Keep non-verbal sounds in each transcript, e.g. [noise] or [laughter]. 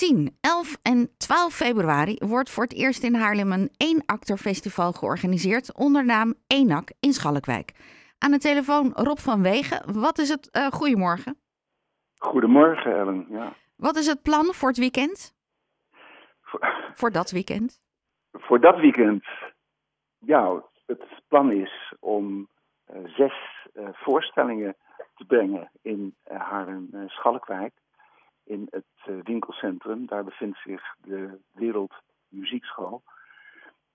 10, 11 en 12 februari wordt voor het eerst in Haarlem een één-acter-festival georganiseerd onder naam Enak in Schalkwijk. Aan de telefoon Rob van Wegen. Wat is het? Uh, goedemorgen. Goedemorgen, Ellen. Ja. Wat is het plan voor het weekend? Voor, voor dat weekend? Voor dat weekend? Ja, het plan is om uh, zes uh, voorstellingen te brengen in Haarlem-Schalkwijk in het eh, winkelcentrum. Daar bevindt zich de Wereldmuziekschool.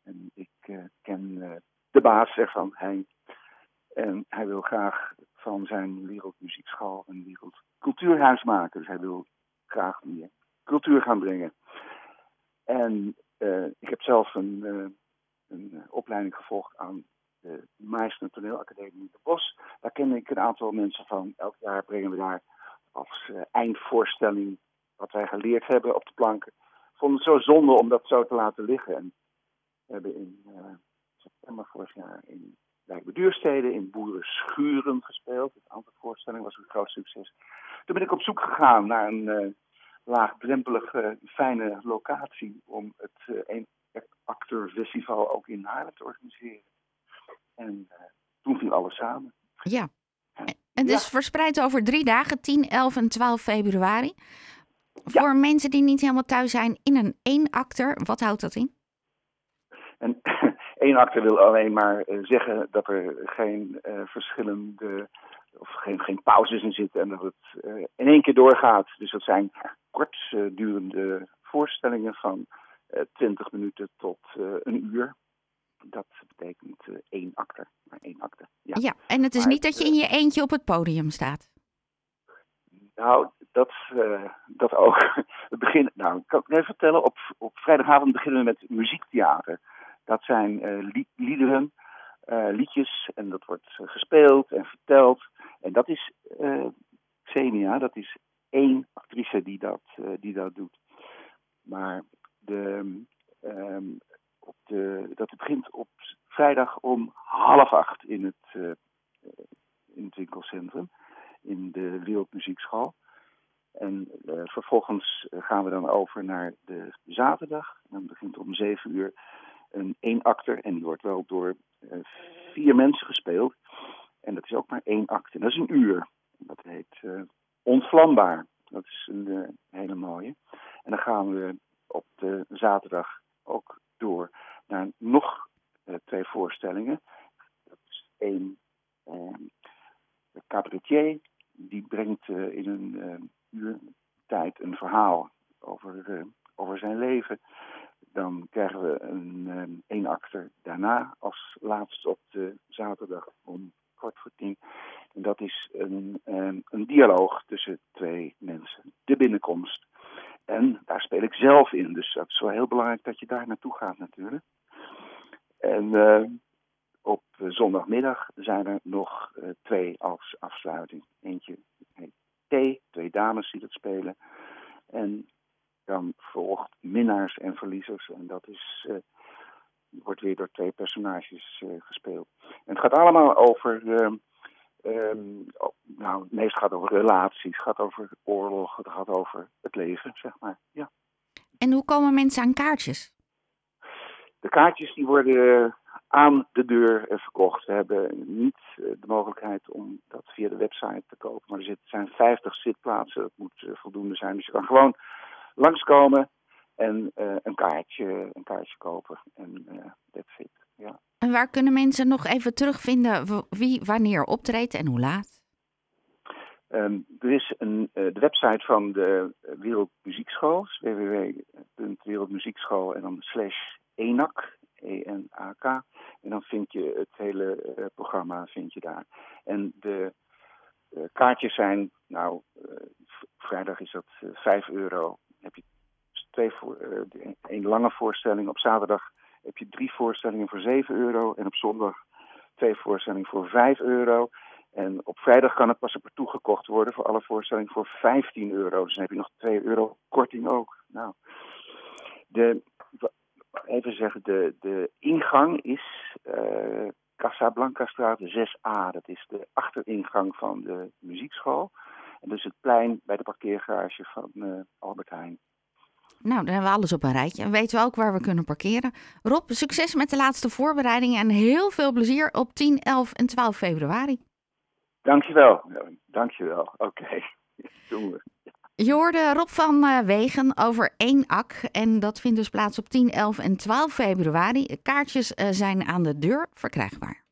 En ik uh, ken uh, de baas ervan, hij. En hij wil graag van zijn Wereldmuziekschool een wereldcultuurhuis maken. Dus hij wil graag meer cultuur gaan brengen. En ik heb zelf een, een opleiding gevolgd aan de Meisner Toneelacademie in de Bos. Daar ken ik een aantal mensen van. Elk jaar brengen we daar als uh, eindvoorstelling wat wij geleerd hebben op de planken. Vond het zo zonde om dat zo te laten liggen. En we hebben in uh, september vorig jaar in Duursteden in Boerenschuren gespeeld. Het aantal voorstellingen was een groot succes. Toen ben ik op zoek gegaan naar een uh, laagdrempelige, fijne locatie om het uh, acteurfestival ook in Haarlem te organiseren. En toen viel alles samen. Ja, en dus verspreid over drie dagen, 10, 11 en 12 februari. Voor mensen die niet helemaal thuis zijn in een één acter, wat houdt dat in? Een [clears throat] één acter wil alleen maar eh, zeggen dat er geen uh, verschillende of geen, geen pauzes in zitten en dat het uh, in één keer doorgaat. Dus dat zijn kortdurende voorstellingen van 20 minuten tot een uur dat betekent uh, één akte. Ja. ja, en het is niet dat je in je eentje op het podium staat. Nou, dat, uh, dat ook. [laughs] We beginnen, nou, ik kan ik even vertellen. Op, op vrijdagavond beginnen we met muziektheater. Dat zijn uh, liederen, liedjes, en dat wordt gespeeld en verteld. En dat is Xenia, dat is één actrice die dat, die dat doet. Maar de, um, op de, dat begint op vrijdag om half acht in het, uh, in het winkelcentrum, in de Wereldmuziekschool. En uh, vervolgens gaan we dan over naar de zaterdag. Dan begint om zeven uur een één acter. En die wordt wel door vier mensen gespeeld. En dat is ook maar één acte. Dat is een uur. Dat heet Ontvlambaar. Dat is een hele mooie. En dan gaan we op de zaterdag ook door naar nog uh, twee Dat is één uh, cabaretier, die brengt uh, in een uur tijd een verhaal over, over zijn leven. Dan krijgen we een één acter daarna als laatste op de zaterdag om kwart voor tien. En dat is een, een dialoog tussen twee mensen. De binnenkomst. En daar speel ik zelf in. Dus dat is wel heel belangrijk dat je daar naartoe gaat natuurlijk. En op zondagmiddag zijn er nog uh, twee als afsluiting. Eentje heet T, twee dames die dat spelen. En dan volgt minnaars en verliezers. En dat is, uh, wordt weer door twee personages gespeeld. En het gaat allemaal over Um, nou, het meest gaat over relaties, het gaat over oorlog, het gaat over het leven, zeg maar. Ja. En hoe komen mensen aan kaartjes? De kaartjes die worden aan de deur verkocht. We hebben niet eh, de mogelijkheid om dat via de website te kopen, maar er zijn 50 zitplaatsen, dat moet eh, voldoende zijn. Dus je kan gewoon langskomen en uh, een, kaartje, een kaartje kopen. En uh, that's it. Ja. En waar kunnen mensen nog even terugvinden wie wanneer optreedt en hoe laat? Um, er is een, uh, de website van de Wereldmuziekschool, www.wereldmuziekschool en dan slash ENAC, E-N-A-K. En dan vind je het hele uh, programma vind je daar. En de uh, kaartjes zijn, nou, vrijdag is dat 5 euro. Heb je twee voor, een lange voorstelling op zaterdag heb je drie voorstellingen voor 7 euro. En op zondag twee voorstellingen voor 5 euro. En op vrijdag kan het passepartout gekocht worden voor alle voorstellingen voor 15 euro. Dus dan heb je nog 2 euro korting ook. Nou, de, even zeggen, de, de ingang is uh, Casablanca straat 6A. Dat is de achteringang van de muziekschool. En dus het plein bij de parkeergarage van uh, Albert Heijn. Nou, dan hebben we alles op een rijtje. En weten we ook waar we kunnen parkeren. Rob, succes met de laatste voorbereidingen en heel veel plezier op 10, 11 en 12 februari. Dankjewel. Dankjewel. Oké, okay. [laughs] doen we. Je hoorde Rob van uh, Wegen over één ak. En dat vindt dus plaats op 10, 11 en 12 februari. Kaartjes uh, zijn aan de deur verkrijgbaar.